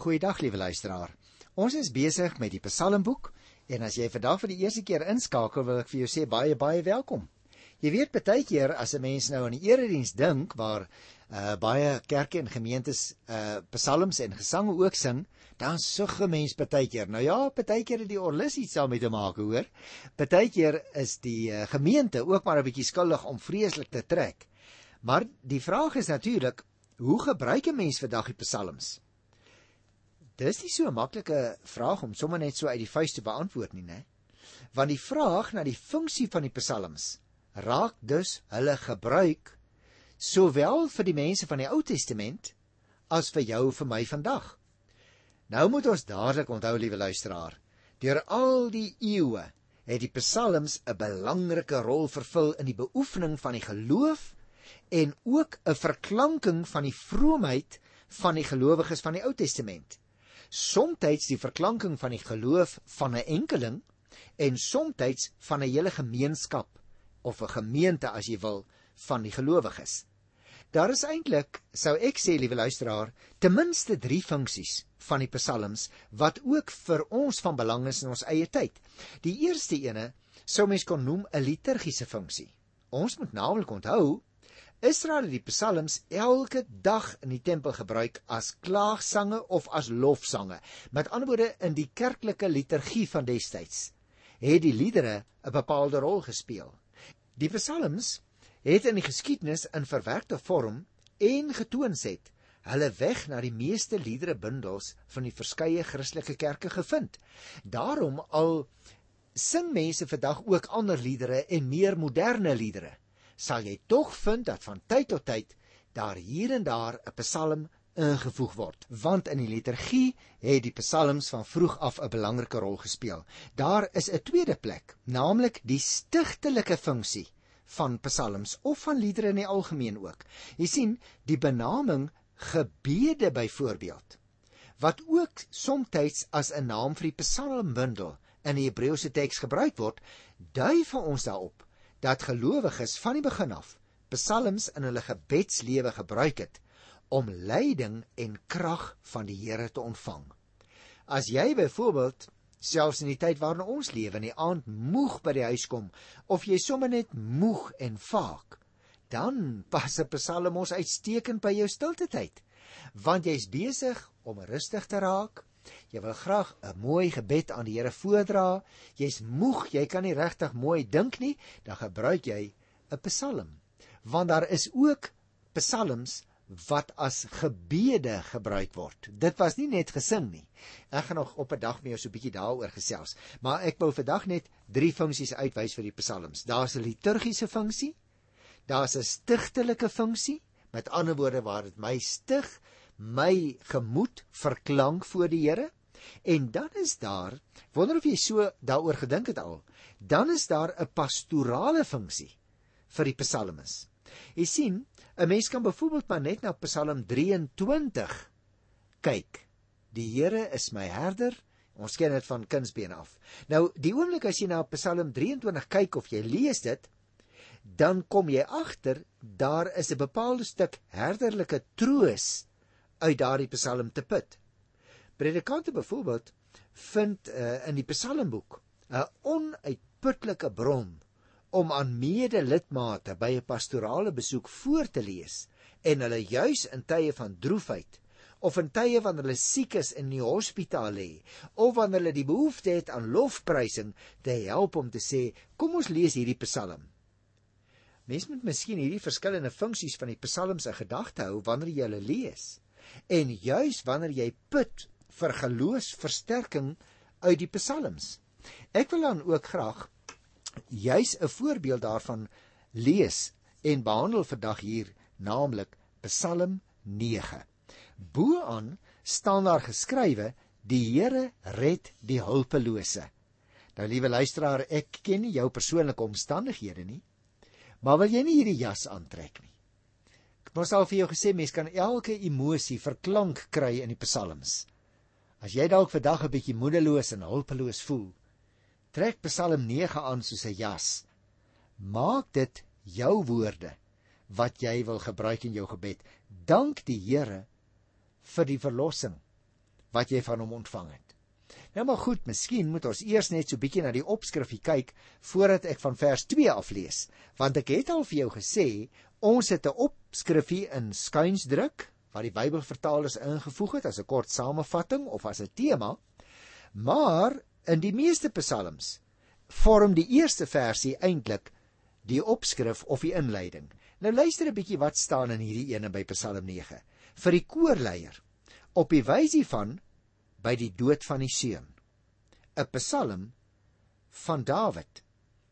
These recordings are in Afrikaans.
Goeiedag liewe luisteraar. Ons is besig met die Psalmboek en as jy vandag vir die eerste keer inskakel, wil ek vir jou sê baie baie welkom. Jy weet baie keer as 'n mens nou aan die erediens dink waar uh, baie kerke en gemeentes uh, psalms en gesange ook sing, dan sug 'n mens baie keer. Nou ja, baie keer het die orlis iets daarmee te maak, hoor. Baie keer is die uh, gemeente ook maar 'n bietjie skuldig om vreeslik te trek. Maar die vraag is natuurlik, hoe gebruik 'n mens vandag die psalms? Dis nie so 'n maklike vraag om sommer net so uit die vuis te beantwoord nie, né? Want die vraag na die funksie van die psalms raak dus hulle gebruik sowel vir die mense van die Ou Testament as vir jou vir my vandag. Nou moet ons dadelik onthou, liewe luisteraar, deur al die eeue het die psalms 'n belangrike rol vervul in die beoefening van die geloof en ook 'n verklanking van die vroomheid van die gelowiges van die Ou Testament somtyds die verklanking van die geloof van 'n enkeling en somtyds van 'n hele gemeenskap of 'n gemeente as jy wil van die gelowiges. Daar is eintlik, sou ek sê liewe luisteraar, ten minste 3 funksies van die psalms wat ook vir ons van belang is in ons eie tyd. Die eerste ene sou mens kon noem 'n liturgiese funksie. Ons moet naamlik onthou Israel het die psalms elke dag in die tempel gebruik as klaagsange of as lofsange. Met ander woorde in die kerklike liturgie van destyds het die liedere 'n bepaalde rol gespeel. Die psalms het in die geskiedenis in verwerkte vorm en getoons het hulle weg na die meeste liederebundels van die verskeie Christelike kerke gevind. Daarom al sing mense vandag ook ander liedere en meer moderne liedere sal jy tog vind dat van tyd tot tyd daar hier en daar 'n psalm ingevoeg word want in die liturgie het die psalms van vroeg af 'n belangrike rol gespeel. Daar is 'n tweede plek, naamlik die stigtelike funksie van psalms of van liedere in die algemeen ook. Jy sien, die benaming gebede byvoorbeeld wat ook soms as 'n naam vir die psalmbundel in die Hebreëse teks gebruik word, dui vir ons daarop dat gelowiges van die begin af psalms in hulle gebedslewe gebruik het om leiding en krag van die Here te ontvang. As jy byvoorbeeld selfs in die tyd waarin ons lewe in die aand moeg by die huis kom of jy sommer net moeg en vaak, dan pas 'n psalm ons uitstekend by jou stilte tyd, want jy's besig om rustig te raak Jy wil graag 'n mooi gebed aan die Here voordra. Jy's moeg, jy kan nie regtig mooi dink nie, dan gebruik jy 'n Psalm. Want daar is ook psalms wat as gebede gebruik word. Dit was nie net gesing nie. Ek gaan nog op 'n dag jou so 'n bietjie daaroor gesels, maar ek wou vandag net drie funksies uitwys vir die psalms. Daar's 'n liturgiese funksie, daar's 'n stigtelike funksie, met ander woorde waar dit my stig, my gemoed verklank voor die Here. En dan is daar, wonder of jy so daaroor gedink het al, dan is daar 'n pastorale funksie vir die psalmes. Jy sien, 'n mens kan byvoorbeeld maar net na Psalm 23 kyk. Die Here is my herder. Ons ken dit van kindsbeen af. Nou, die oomblik as jy na Psalm 23 kyk of jy lees dit, dan kom jy agter daar is 'n bepaalde stuk herderlike troos uit daardie psalm te put. Predikante byvoorbeeld vind uh, in die psalmboek 'n onuitputlike bron om aan medelidmate by 'n pastorale besoek voor te lees en hulle juis in tye van droefheid of in tye wanneer hulle siek is in die hospitaal lê of wanneer hulle die behoefte het aan lofprysing te help om te sê kom ons lees hierdie psalm. Mens moet miskien hierdie verskillende funksies van die psalms in gedagte hou wanneer jy hulle lees. En juis wanneer jy put vir geloofsversterking uit die psalms. Ek wil dan ook graag juis 'n voorbeeld daarvan lees en behandel vandag hier, naamlik Psalm 9. Boaan staan daar geskrywe: Die Here red die hulpelose. Nou liewe luisteraar, ek ken nie jou persoonlike omstandighede nie, maar wil jy nie hierdie jas aantrek nie? Ons al vir jou gesê mens kan elke emosie verklank kry in die psalms. As jy dalk vandag 'n bietjie moedeloos en hulpeloos voel, trek Psalm 9 aan soos 'n jas. Maak dit jou woorde wat jy wil gebruik in jou gebed. Dank die Here vir die verlossing wat jy van hom ontvang het. Nou maar goed, miskien moet ons eers net so bietjie na die opskrifie kyk voordat ek van vers 2 af lees, want ek het al vir jou gesê ons het 'n opskrifie in skuinsdruk wat die Bybelvertalers ingevoeg het as 'n kort samevatting of as 'n tema. Maar in die meeste psalms vorm die eerste versie eintlik die opskrif of die inleiding. Nou luister 'n bietjie wat staan in hierdie ene by Psalm 9. Vir die koorleier op die wysie van by die dood van die seun. 'n Psalm van Dawid.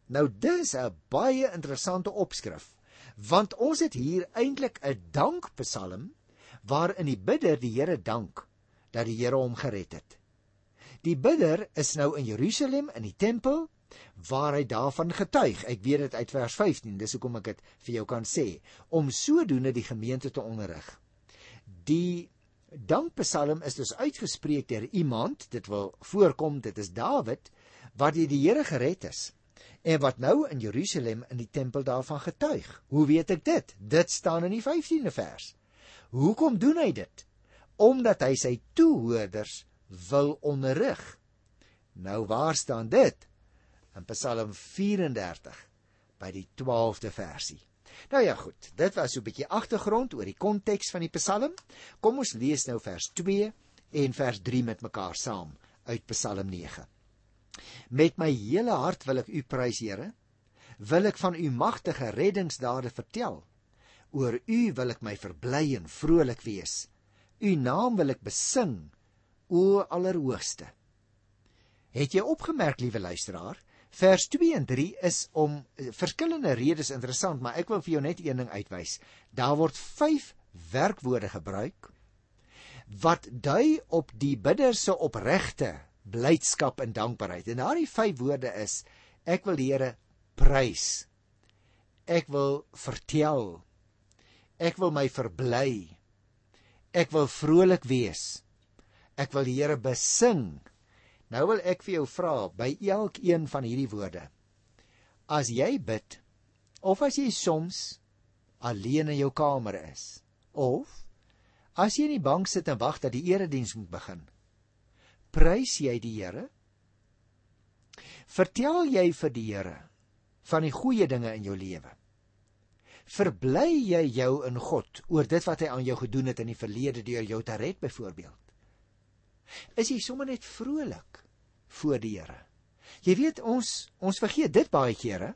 Nou dis 'n baie interessante opskrif want ons het hier eintlik 'n dankpsalm waarin die bidder die Here dank dat die Here hom gered het. Die bidder is nou in Jerusalem in die tempel waar hy daarvan getuig. Ek weet dit uit vers 15, dis hoekom ek dit vir jou kan sê om sodoende die gemeente te onderrig. Die dankpsalm is dus uitgespreek deur iemand, dit wil voorkom dit is Dawid wat die, die Here gered is en wat nou in Jerusalem in die tempel daarvan getuig. Hoe weet ek dit? Dit staan in die 15de vers. Hoekom doen hy dit? Omdat hy sy toehoorders wil onderrig. Nou waar staan dit? in Psalm 34 by die 12de versie. Nou ja goed, dit was so 'n bietjie agtergrond oor die konteks van die Psalm. Kom ons lees nou vers 2 en vers 3 met mekaar saam uit Psalm 9. Met my hele hart wil ek U prys, Here. Wil ek van U magtige reddingsdade vertel. Oor U wil ek my verbly en vrolik wees. U naam wil ek besing, o Allerhoogste. Het jy opgemerk, liewe luisteraar, Vers 2 en 3 is om eh, verskillende redes interessant, maar ek wil vir jou net een ding uitwys. Daar word 5 werkwoorde gebruik wat dui op die bidder se opregte blydskap en dankbaarheid. En daardie 5 woorde is: ek wil die Here prys. Ek wil vertel. Ek wil my verbly. Ek wil vrolik wees. Ek wil die Here besing. Nou wil ek vir jou vra by elkeen van hierdie woorde. As jy bid of as jy soms alleen in jou kamer is of as jy in die bank sit en wag dat die erediens moet begin, prys jy die Here? Vertel jy vir die Here van die goeie dinge in jou lewe? Verbly jy jou in God oor dit wat hy aan jou gedoen het in die verlede deur jou te red byvoorbeeld? is jy sommer net vrolik voor die Here. Jy weet ons ons vergeet dit baie kere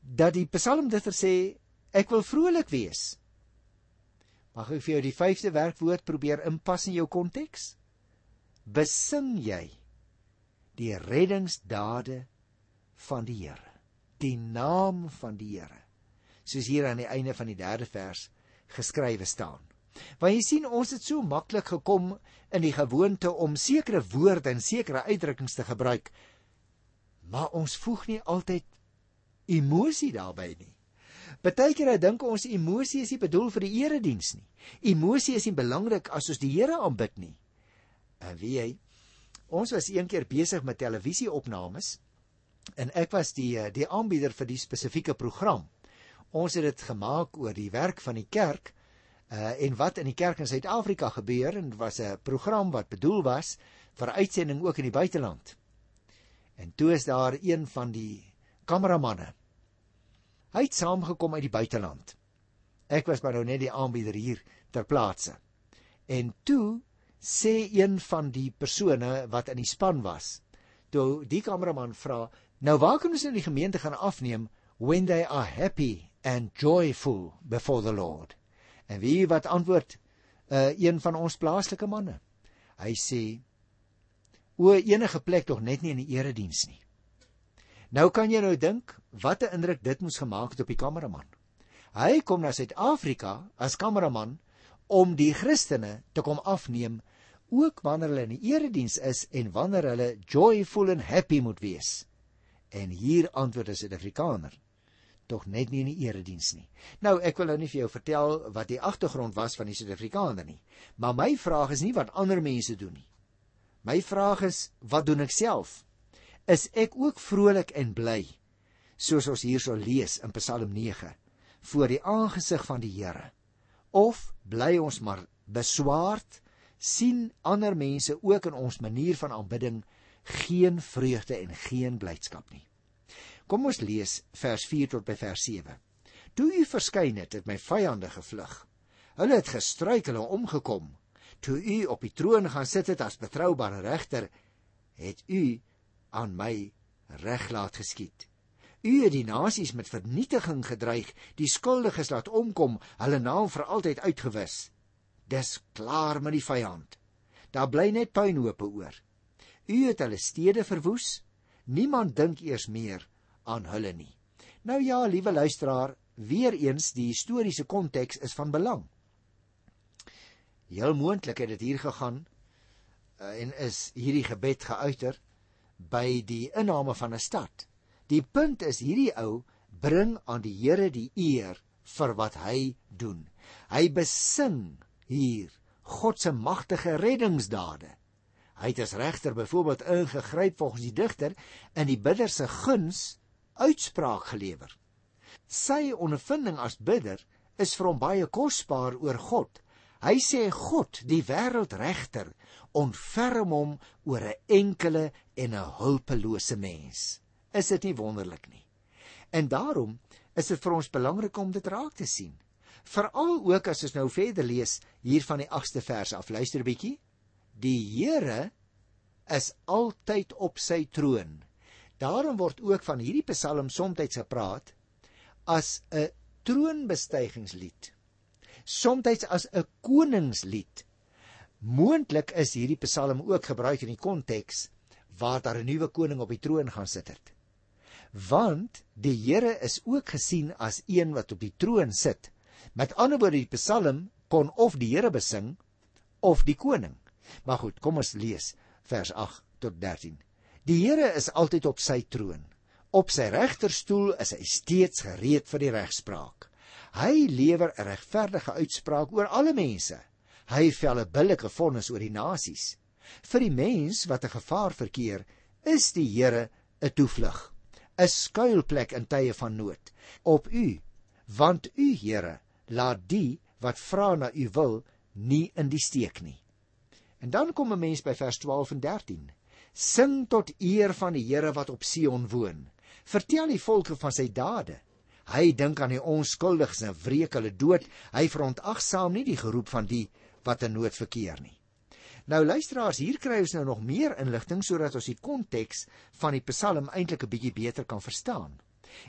dat die psalmdigter sê ek wil vrolik wees. Mag ek vir jou die vyfde werkwoord probeer inpas in jou konteks? Besing jy die reddingsdade van die Here, die naam van die Here. Soos hier aan die einde van die 3de vers geskrywe staan. Want jy sien ons het so maklik gekom in die gewoonte om sekere woorde en sekere uitdrukkings te gebruik. Maar ons voeg nie altyd emosie daarbey nie. Partykeer dink ons emosie is nie bedoel vir die erediens nie. Emosie is nie belangrik as ons die Here aanbid nie. En wie jy ons was eendag besig met televisieopnames en ek was die die aanbieder vir die spesifieke program. Ons het dit gemaak oor die werk van die kerk uh, en wat in die kerk in Suid-Afrika gebeur en was 'n program wat bedoel was vir uitsending ook in die buiteland. En toe is daar een van die kameramanne. Hy het saamgekom uit die buiteland. Ek was maar nou net die aanbieder hier ter plaatse. En toe sê een van die persone wat in die span was, toe die kameraman vra, "Nou waar kan ons in die gemeente gaan afneem when they are happy and joyful before the Lord?" En wie wat antwoord uh, een van ons plaaslike manne. Hy sê o enige plek tog net nie in die erediens nie. Nou kan jy nou dink wat 'n indruk dit moes gemaak het op die kameraman. Hy kom na Suid-Afrika as kameraman om die Christene te kom afneem ook wanneer hulle in die erediens is en wanneer hulle joyful and happy moet wees. En hier antwoord 'n Suid-Afrikaner tog net nie in die erediens nie. Nou ek wil nou nie vir jou vertel wat die agtergrond was van die Suid-Afrikaner nie, maar my vraag is nie wat ander mense doen nie. My vraag is wat doen ek self? Is ek ook vrolik en bly soos ons hierso lees in Psalm 9 voor die aangesig van die Here? Of bly ons maar beswaard, sien ander mense ook in ons manier van aanbidding geen vreugde en geen blydskap nie. Kom ons lees vers 4 tot by vers 7. Toe u verskyn het, het my vyande gevlug. Hulle het gestruikel en omgekom. Toe u op die troon gaan sit het as betroubare regter, het u aan my reg laat geskied. U het die nasies met vernietiging gedreig, die skuldiges laat omkom, hulle naam vir altyd uitgewis. Dis klaar met die vyand. Daar bly net puinhope oor. U het hulle stede verwoes. Niemand dink eers meer aan hulle nie. Nou ja, liewe luisteraar, weer eens die historiese konteks is van belang. Heel moontlik het dit hier gegaan uh, en is hierdie gebed geuiter by die inname van 'n stad. Die punt is hierdie ou bring aan die Here die eer vir wat hy doen. Hy besing hier God se magtige reddingsdade. Hy het as regter byvoorbeeld ingegryp volgens die digter in die bidder se guns uitspraak gelewer. Sy ondervinding as bidder is vir hom baie kosbaar oor God. Hy sê God, die wêreldregter, ontferm hom oor 'n enkele en 'n hulpelose mens. Is dit nie wonderlik nie? En daarom is dit vir ons belangrik om dit raak te sien. Veral ook as ons nou verder lees hier van die 8ste vers af. Luister 'n bietjie. Die Here is altyd op sy troon. Daarom word ook van hierdie Psalm soms gepraat as 'n troonbestygingslied. Soms as 'n koningslied. Moontlik is hierdie Psalm ook gebruik in die konteks waar daar 'n nuwe koning op die troon gaan sit het. Want die Here is ook gesien as een wat op die troon sit. Met ander woorde die Psalm kon of die Here besing of die koning. Maar goed, kom ons lees vers 8 tot 13. Die Here is altyd op sy troon. Op sy regterstoel is hy steeds gereed vir die regspraak. Hy lewer 'n regverdige uitspraak oor alle mense. Hy vel 'n billike vonnis oor die nasies. Vir die mens wat 'n gevaar verkeer, is die Here 'n toevlug, 'n skuilplek in tye van nood. Op U, want U Here, laat die wat vra na U wil nie in die steek nie. En dan kom 'n mens by vers 12 en 13. Sing tot eer van die Here wat op Sion woon. Vertel die volke van sy dade. Hy dink aan die onskuldiges en wreek hulle dood. Hy verontagsaam nie die geroep van die wat in nood verkeer nie. Nou luisteraars, hier kry ons nou nog meer inligting sodat ons die konteks van die Psalm eintlik 'n bietjie beter kan verstaan.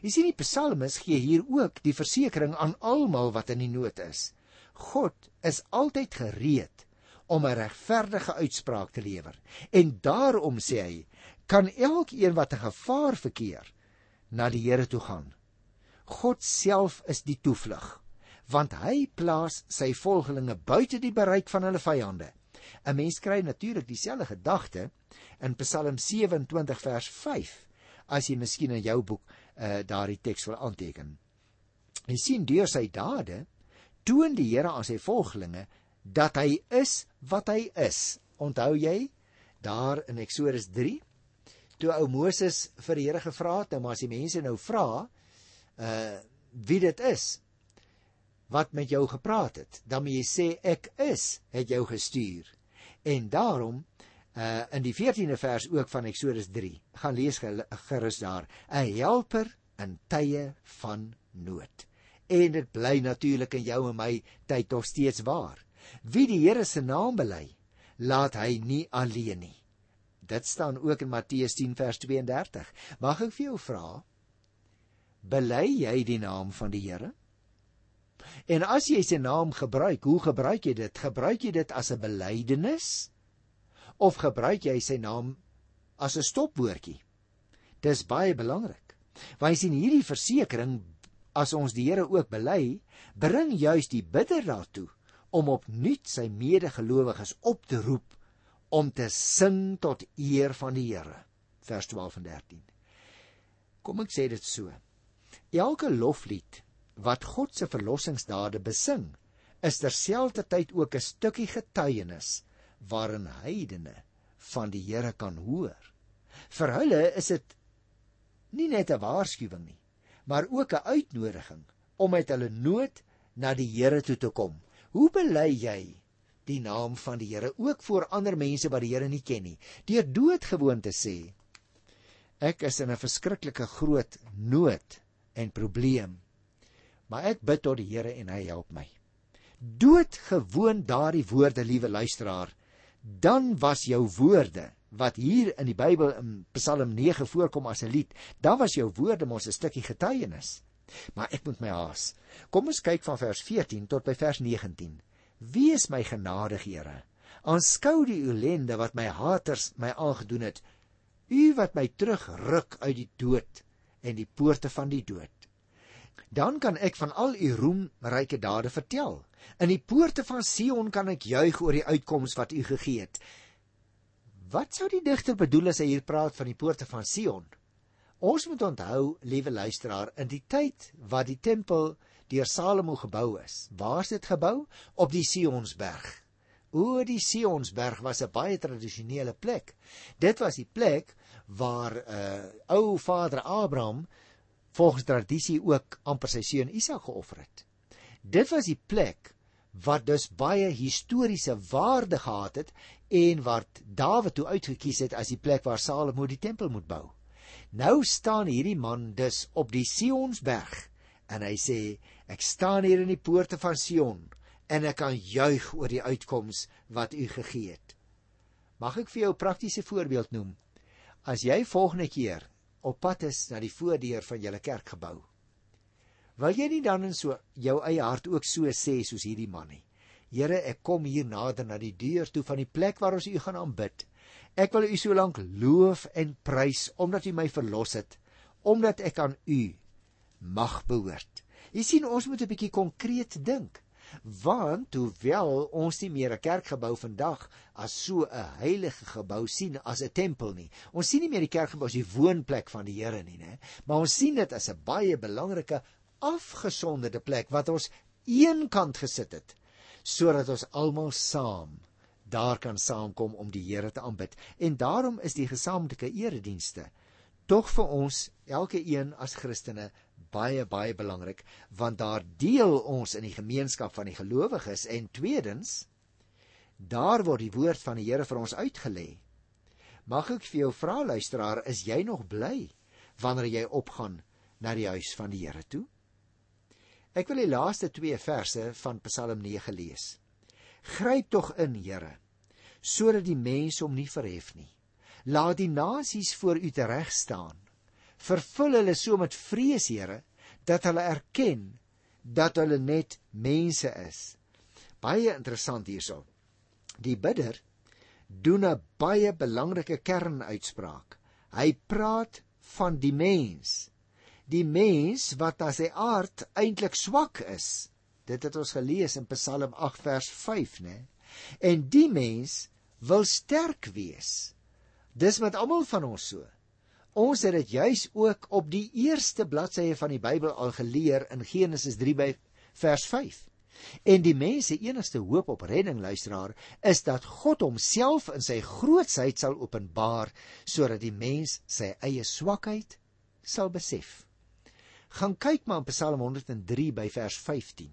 Jy sien die Psalmis gee hier ook die versekering aan almal wat in die nood is. God is altyd gereed om 'n regverdige uitspraak te lewer. En daarom sê hy, kan elkeen wat 'n gevaar verkeer na die Here toe gaan. God self is die toevlug, want hy plaas sy volgelinge buite die bereik van hulle vyande. 'n Mens kry natuurlik dieselfde gedagte in Psalm 27 vers 5 as jy miskien in jou boek uh, daardie teks wil aanteken. Jy sien deur sy dade toon die Here aan sy volgelinge dat hy is wat hy is. Onthou jy daar in Eksodus 3 toe ou Moses vir die Here gevra het, nou maar as die mense nou vra, uh wie dit is wat met jou gepraat het, dan moet jy sê ek is het jou gestuur. En daarom uh in die 14de vers ook van Eksodus 3, gaan lees gerus daar, 'n helper in tye van nood. En dit bly natuurlik in jou en my tyd nog steeds waar. Wie die Here se naam bely, laat hy nie alleen nie. Dit staan ook in Matteus 10 vers 32. Mag ek vir jou vra, bely jy die naam van die Here? En as jy sy naam gebruik, hoe gebruik jy dit? Gebruik jy dit as 'n belydenis of gebruik jy sy naam as 'n stopwoordjie? Dis baie belangrik. Want sien hierdie versekering as ons die Here ook bely, bring juis die bidder daartoe om opnuut sy medegelowiges op te roep om te sing tot eer van die Here. Vers 12 en 13. Kom ek sê dit so. Elke loflied wat God se verlossingsdade besing, is terselfdertyd ook 'n stukkie getuienis waarin heidene van die Here kan hoor. Vir hulle is dit nie net 'n waarskuwing nie, maar ook 'n uitnodiging om met hulle nood na die Here toe te kom Hoe bely jy die naam van die Here ook voor ander mense wat die Here nie ken nie. Deur doodgewoon te sê ek is in 'n verskriklike groot nood en probleem. Maar ek bid tot die Here en hy help my. Doodgewoon daardie woorde, liewe luisteraar, dan was jou woorde wat hier in die Bybel in Psalm 9 voorkom as 'n lied, dan was jou woorde mos 'n stukkie getuienis. Maar ek moet my haas. Kom ons kyk van vers 14 tot by vers 19. Wees my genadig, Here. Aanskou die ellende wat my haters my aangedoen het. U wat my terugruk uit die dood en die poorte van die dood. Dan kan ek van al u roemryke dade vertel. In die poorte van Sion kan ek juig oor die uitkoms wat u gegee het. Wat sou die digter bedoel as hy hier praat van die poorte van Sion? Ons moet onthou, liewe luisteraar, in die tyd wat die tempel deur Salomo gebou is. Waar is dit gebou? Op die Sionsberg. O, die Sionsberg was 'n baie tradisionele plek. Dit was die plek waar uh, ou vader Abraham volgens tradisie ook amper sy seun Isak geoffer het. Dit was die plek wat dus baie historiese waarde gehad het en wat Dawid toe uitgekies het as die plek waar Salomo die tempel moet bou. Nou staan hierdie man dus op die Sionsberg en hy sê ek staan hier in die poorte van Sion en ek kan juig oor die uitkoms wat u gegee het. Mag ek vir jou 'n praktiese voorbeeld noem? As jy volgende keer op pad is na die voordeur van julle kerkgebou, wil jy nie dan in so jou eie hart ook so sê soos hierdie man nie? Here, ek kom hier nader na die deur toe van die plek waar ons u gaan aanbid. Ek wil u so lank loof en prys omdat u my verlos het, omdat ek aan u mag behoort. Jy sien ons moet 'n bietjie konkreet dink. Want hoewel ons nie meer 'n kerkgebou vandag as so 'n heilige gebou sien as 'n tempel nie. Ons sien nie meer die kerkgebou as die woonplek van die Here nie, né? Maar ons sien dit as 'n baie belangrike afgesonderde plek wat ons eenkant gesit het sodat ons almal saam daar kan saamkom om die Here te aanbid. En daarom is die gesamentlike eredienste tog vir ons elke een as Christene baie baie belangrik want daar deel ons in die gemeenskap van die gelowiges en tweedens daar word die woord van die Here vir ons uitgelê. Mag ek vir jou vra luisteraar, is jy nog bly wanneer jy opgaan na die huis van die Here toe? Ek wil die laaste 2 verse van Psalm 9 lees. Gryp tog in, Here, sodat die mense hom nie verhef nie. Laat die nasies voor U tereg staan vervul hulle so met vrees, Here, dat hulle erken dat hulle net mense is. Baie interessant hierso. Die bidder doen 'n baie belangrike kernuitspraak. Hy praat van die mens. Die mens wat as sy aard eintlik swak is. Dit het ons gelees in Psalm 8 vers 5, né? En die mens wil sterk wees. Dis met almal van ons so. Ons het dit juis ook op die eerste bladsye van die Bybel al geleer in Genesis 3 by vers 5. En die mens se enigste hoop op redding luisteraar is dat God homself in sy grootsheid sal openbaar sodat die mens sy eie swakheid sal besef. Gaan kyk maar in Psalm 103 by vers 15.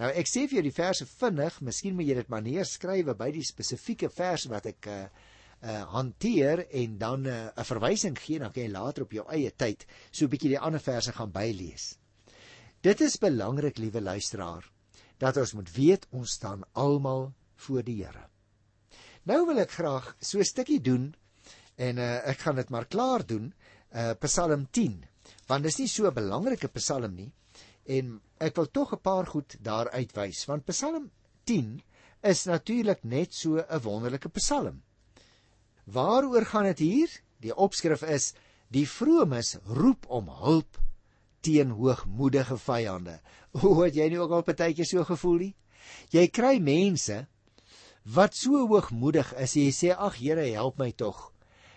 Nou ek sê vir jou die verse vinnig, miskien moet jy dit maar neerskryf by die spesifieke vers wat ek uh, uh hanteer en dan 'n uh, verwysing gee dan kan jy later op jou eie tyd so 'n bietjie die ander verse gaan bylees. Dit is belangrik, liewe luisteraar, dat ons moet weet ons staan almal voor die Here. Nou wil ek graag so 'n stukkie doen en uh ek gaan dit maar klaar doen, uh Psalm 10, want dit is nie so 'n belangrike Psalm nie en ek wil tog 'n paar goed daar uitwys want Psalm 10 is natuurlik net so 'n wonderlike Psalm. Waaroor gaan dit hier? Die opskrif is: Die vromes roep om hulp teen hoogmoedige vyande. Hoe het jy nie ook al partykeer so gevoel nie? Jy kry mense wat so hoogmoedig is, jy sê: "Ag Here, help my tog.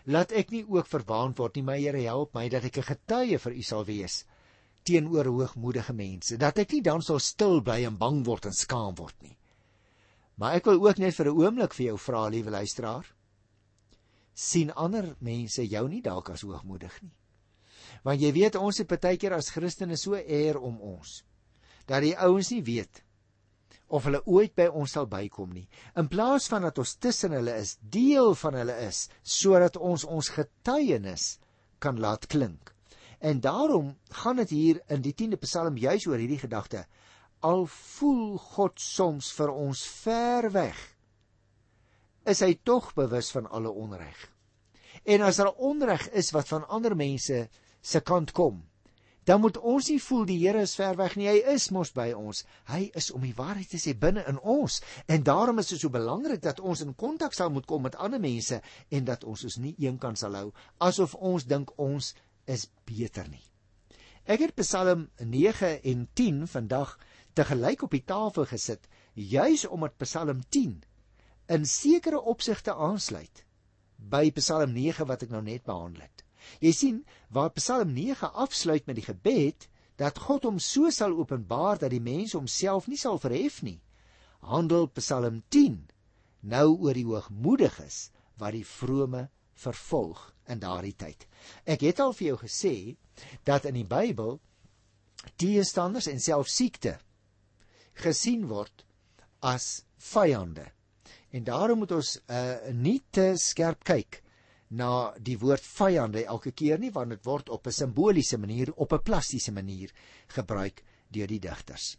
Laat ek nie ook verwaan word nie, my Here, help my dat ek 'n getuie vir U sal wees." teenoor hoogmoedige mense dat ek nie dan sal stil bly en bang word en skaam word nie. Maar ek wil ook net vir 'n oomblik vir jou vra, liewe luisteraar sien ander mense jou nie dalk as hoogmoedig nie. Want jy weet ons is baie keer as Christene so eer om ons dat die ouens nie weet of hulle ooit by ons sal bykom nie. In plaas van dat ons tussen hulle is, deel van hulle is, sodat ons ons getuienis kan laat klink. En daarom gaan dit hier in die 10de Psalm juis oor hierdie gedagte. Al voel God soms vir ons ver weg, is hy tog bewus van alle onreg. En as daar onreg is wat van ander mense se kant kom, dan moet ons nie voel die Here is ver weg nie. Hy is mos by ons. Hy is om die waarheid te sê binne in ons. En daarom is dit so belangrik dat ons in kontak sal moet kom met ander mense en dat ons ons nie eenkant sal hou asof ons dink ons is beter nie. Ek het Psalm 9 en 10 vandag te gelyk op die tafel gesit, juis omdat Psalm 10 in sekere opsigte aansluit by Psalm 9 wat ek nou net behandel het. Jy sien, waar Psalm 9 afsluit met die gebed dat God hom so sal openbaar dat die mens homself nie sal verhef nie, handel Psalm 10 nou oor die hoogmoediges wat die vrome vervolg in daardie tyd. Ek het al vir jou gesê dat in die Bybel teestanders en selfs siekte gesien word as vyande. En daarom moet ons uh, nie te skerp kyk na die woord vyande elke keer nie want dit word op 'n simboliese manier, op 'n plastiese manier gebruik deur die digters.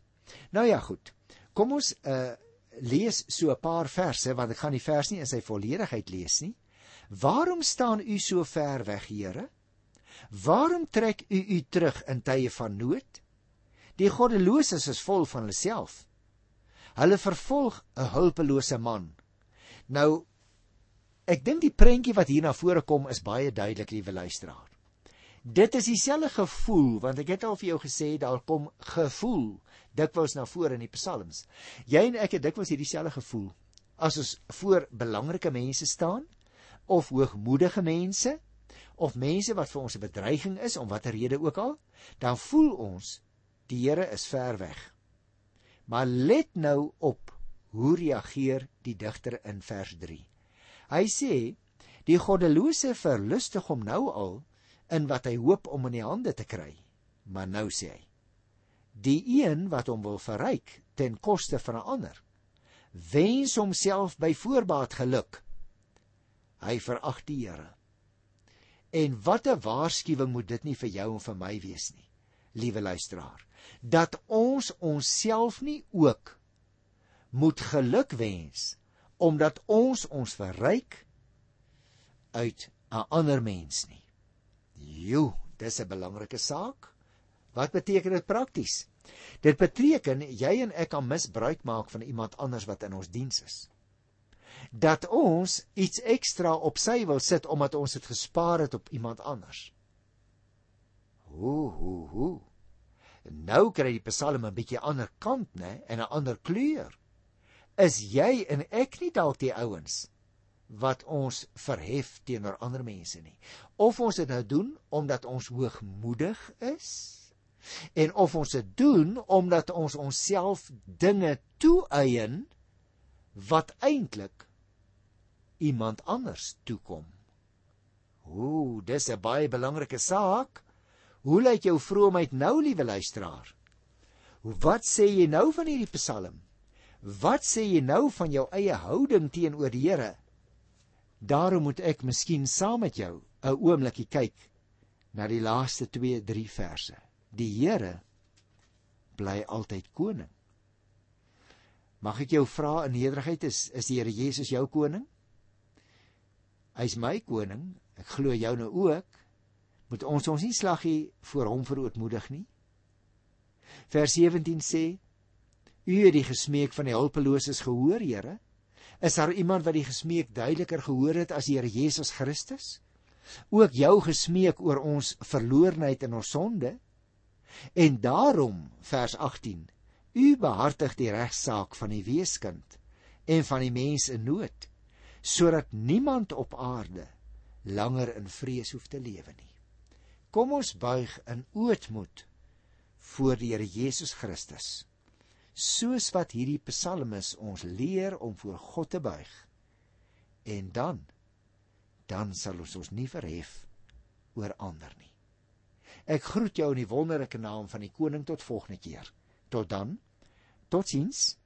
Nou ja, goed. Kom ons uh lees so 'n paar verse want ek gaan die vers nie in sy volledigheid lees nie. Waarom staan u so ver weg, Here? Waarom trek u u terug in tye van nood? Die goddeloses is vol van hulle self. Hulle vervolg 'n hulpelose man. Nou Ek dink die prentjie wat hier na vore kom is baie duidelik, liewe luisteraar. Dit is dieselfde gevoel want ek het al vir jou gesê daar kom gevoel dikwels na vore in die psalms. Jy en ek het dikwels hierdie selfde gevoel as ons voor belangrike mense staan of hoogmoedige mense of mense wat vir ons 'n bedreiging is om watter rede ook al, dan voel ons die Here is ver weg. Maar let nou op hoe reageer die digter in vers Hy sê die goddelose verlustig hom nou al in wat hy hoop om in die hande te kry. Maar nou sê hy: Die een wat hom wil verryk ten koste van 'n ander, wens homself by voorbaat geluk. Hy verag die Here. En wat 'n waarskuwing moet dit nie vir jou en vir my wees nie, liewe luisteraar, dat ons onsself nie ook moet geluk wens omdat ons ons verryk uit 'n ander mens nie. Jo, dis 'n belangrike saak. Wat beteken dit prakties? Dit beteken jy en ek kan misbruik maak van iemand anders wat in ons diens is. Dat ons iets ekstra op sy wil sit omdat ons dit gespaar het op iemand anders. Ho ho ho. Nou kry die Psalm 'n bietjie ander kant, né, en 'n ander kleur is jy en ek nie dalk die ouens wat ons verhef teenoor ander mense nie. Of ons dit nou doen omdat ons hoogmoedig is en of ons dit doen omdat ons onsself dinge toeëien wat eintlik iemand anders toekom. Ooh, dis 'n baie belangrike saak. Hoe lyk jou vroomheid nou, liewe luisteraar? Wat sê jy nou van hierdie Psalm? Wat sê jy nou van jou eie houding teenoor die Here? Daarom moet ek miskien saam met jou 'n oombliekie kyk na die laaste 2, 3 verse. Die Here bly altyd koning. Mag ek jou vra in nederigheid is is die Here Jesus jou koning? Hy's my koning. Ek glo jou nou ook. Moet ons ons nie slaggie voor hom verootmoedig nie. Vers 17 sê U het die gesmeek van die hulpeloses gehoor, Here? Is daar iemand wat die gesmeek duideliker gehoor het as die Here Jesus Christus? Ook jou gesmeek oor ons verloornheid en ons sonde? En daarom, vers 18, u behartig die regsaak van die weeskind en van die mens in nood, sodat niemand op aarde langer in vrees hoef te lewe nie. Kom ons buig in ootmoed voor die Here Jesus Christus soos wat hierdie psalmis ons leer om voor God te buig. En dan dan sal ons ons nie verhef oor ander nie. Ek groet jou in die wonderlike naam van die koning tot volgende keer. Tot dan. Totsiens.